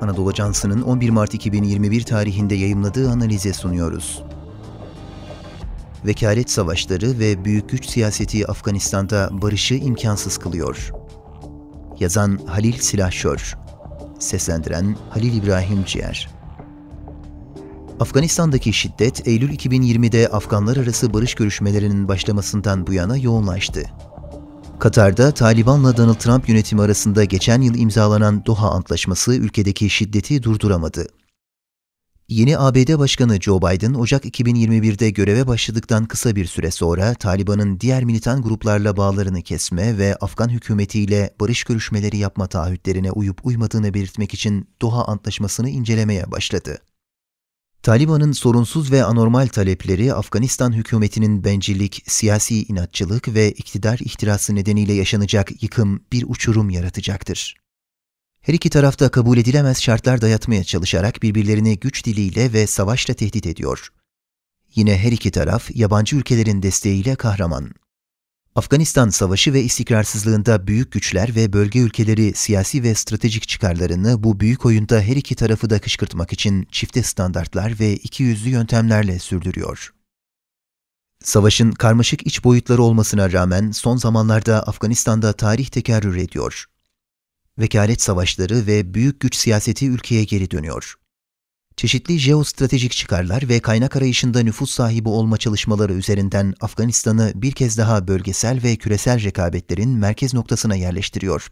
Anadolu Ajansı'nın 11 Mart 2021 tarihinde yayımladığı analize sunuyoruz. Vekalet savaşları ve büyük güç siyaseti Afganistan'da barışı imkansız kılıyor. Yazan Halil Silahşör Seslendiren Halil İbrahim Ciğer Afganistan'daki şiddet Eylül 2020'de Afganlar arası barış görüşmelerinin başlamasından bu yana yoğunlaştı. Katar'da Taliban'la Donald Trump yönetimi arasında geçen yıl imzalanan Doha Antlaşması ülkedeki şiddeti durduramadı. Yeni ABD Başkanı Joe Biden, Ocak 2021'de göreve başladıktan kısa bir süre sonra Taliban'ın diğer militan gruplarla bağlarını kesme ve Afgan hükümetiyle barış görüşmeleri yapma taahhütlerine uyup uymadığını belirtmek için Doha Antlaşması'nı incelemeye başladı. Taliban'ın sorunsuz ve anormal talepleri Afganistan hükümetinin bencillik, siyasi inatçılık ve iktidar ihtirası nedeniyle yaşanacak yıkım bir uçurum yaratacaktır. Her iki tarafta kabul edilemez şartlar dayatmaya çalışarak birbirlerini güç diliyle ve savaşla tehdit ediyor. Yine her iki taraf yabancı ülkelerin desteğiyle kahraman. Afganistan savaşı ve istikrarsızlığında büyük güçler ve bölge ülkeleri siyasi ve stratejik çıkarlarını bu büyük oyunda her iki tarafı da kışkırtmak için çifte standartlar ve iki yüzlü yöntemlerle sürdürüyor. Savaşın karmaşık iç boyutları olmasına rağmen son zamanlarda Afganistan'da tarih tekerrür ediyor. Vekalet savaşları ve büyük güç siyaseti ülkeye geri dönüyor çeşitli jeostratejik çıkarlar ve kaynak arayışında nüfus sahibi olma çalışmaları üzerinden Afganistan'ı bir kez daha bölgesel ve küresel rekabetlerin merkez noktasına yerleştiriyor.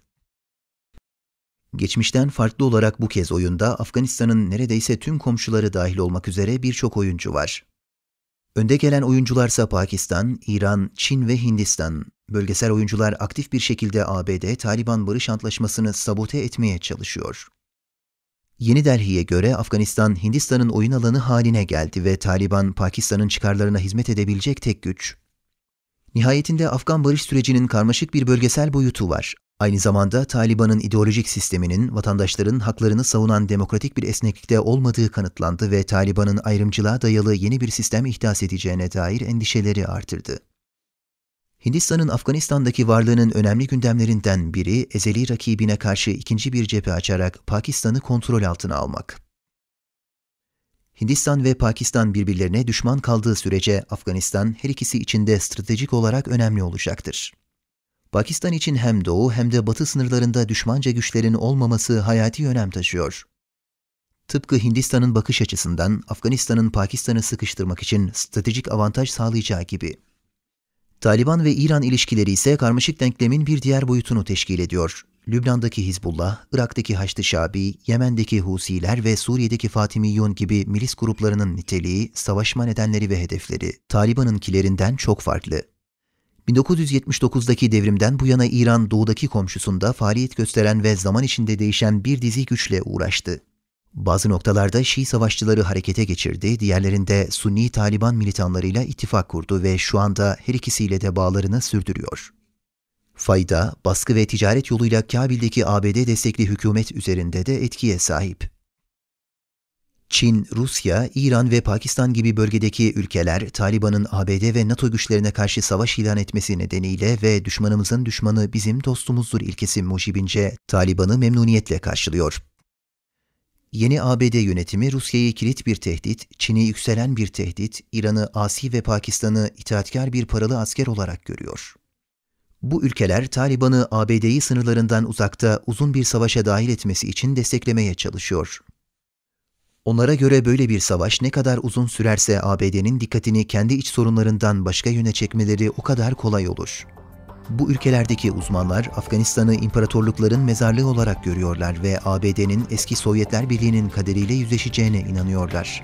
Geçmişten farklı olarak bu kez oyunda Afganistan'ın neredeyse tüm komşuları dahil olmak üzere birçok oyuncu var. Önde gelen oyuncularsa Pakistan, İran, Çin ve Hindistan. Bölgesel oyuncular aktif bir şekilde ABD Taliban barış antlaşmasını sabote etmeye çalışıyor. Yeni Delhi'ye göre Afganistan, Hindistan'ın oyun alanı haline geldi ve Taliban, Pakistan'ın çıkarlarına hizmet edebilecek tek güç. Nihayetinde Afgan barış sürecinin karmaşık bir bölgesel boyutu var. Aynı zamanda Taliban'ın ideolojik sisteminin vatandaşların haklarını savunan demokratik bir esneklikte olmadığı kanıtlandı ve Taliban'ın ayrımcılığa dayalı yeni bir sistem ihdas edeceğine dair endişeleri artırdı. Hindistan'ın Afganistan'daki varlığının önemli gündemlerinden biri ezeli rakibine karşı ikinci bir cephe açarak Pakistan'ı kontrol altına almak. Hindistan ve Pakistan birbirlerine düşman kaldığı sürece Afganistan her ikisi için de stratejik olarak önemli olacaktır. Pakistan için hem doğu hem de batı sınırlarında düşmanca güçlerin olmaması hayati önem taşıyor. Tıpkı Hindistan'ın bakış açısından Afganistan'ın Pakistan'ı sıkıştırmak için stratejik avantaj sağlayacağı gibi. Taliban ve İran ilişkileri ise karmaşık denklemin bir diğer boyutunu teşkil ediyor. Lübnan'daki Hizbullah, Irak'taki Haçlı Şabi, Yemen'deki Husiler ve Suriye'deki Fatimiyyun gibi milis gruplarının niteliği, savaşma nedenleri ve hedefleri Taliban'ınkilerinden çok farklı. 1979'daki devrimden bu yana İran doğudaki komşusunda faaliyet gösteren ve zaman içinde değişen bir dizi güçle uğraştı. Bazı noktalarda Şii savaşçıları harekete geçirdi, diğerlerinde Sunni Taliban militanlarıyla ittifak kurdu ve şu anda her ikisiyle de bağlarını sürdürüyor. Fayda, baskı ve ticaret yoluyla Kabil'deki ABD destekli hükümet üzerinde de etkiye sahip. Çin, Rusya, İran ve Pakistan gibi bölgedeki ülkeler Taliban'ın ABD ve NATO güçlerine karşı savaş ilan etmesi nedeniyle ve düşmanımızın düşmanı bizim dostumuzdur ilkesi mucibince Taliban'ı memnuniyetle karşılıyor. Yeni ABD yönetimi Rusya'yı kilit bir tehdit, Çin'i yükselen bir tehdit, İran'ı asi ve Pakistan'ı itaatkar bir paralı asker olarak görüyor. Bu ülkeler Taliban'ı ABD'yi sınırlarından uzakta uzun bir savaşa dahil etmesi için desteklemeye çalışıyor. Onlara göre böyle bir savaş ne kadar uzun sürerse ABD'nin dikkatini kendi iç sorunlarından başka yöne çekmeleri o kadar kolay olur. Bu ülkelerdeki uzmanlar Afganistan'ı imparatorlukların mezarlığı olarak görüyorlar ve ABD'nin eski Sovyetler Birliği'nin kaderiyle yüzleşeceğine inanıyorlar.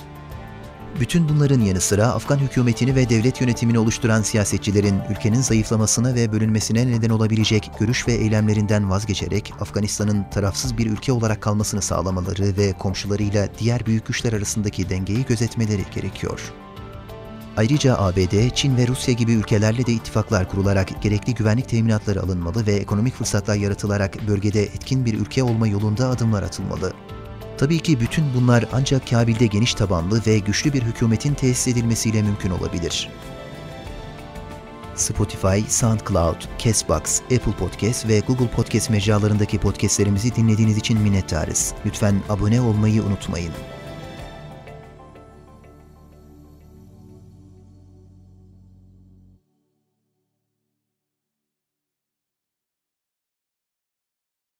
Bütün bunların yanı sıra Afgan hükümetini ve devlet yönetimini oluşturan siyasetçilerin ülkenin zayıflamasına ve bölünmesine neden olabilecek görüş ve eylemlerinden vazgeçerek Afganistan'ın tarafsız bir ülke olarak kalmasını sağlamaları ve komşularıyla diğer büyük güçler arasındaki dengeyi gözetmeleri gerekiyor. Ayrıca ABD, Çin ve Rusya gibi ülkelerle de ittifaklar kurularak gerekli güvenlik teminatları alınmalı ve ekonomik fırsatlar yaratılarak bölgede etkin bir ülke olma yolunda adımlar atılmalı. Tabii ki bütün bunlar ancak Kabil'de geniş tabanlı ve güçlü bir hükümetin tesis edilmesiyle mümkün olabilir. Spotify, SoundCloud, Castbox, Apple Podcast ve Google Podcast mecralarındaki podcastlerimizi dinlediğiniz için minnettarız. Lütfen abone olmayı unutmayın.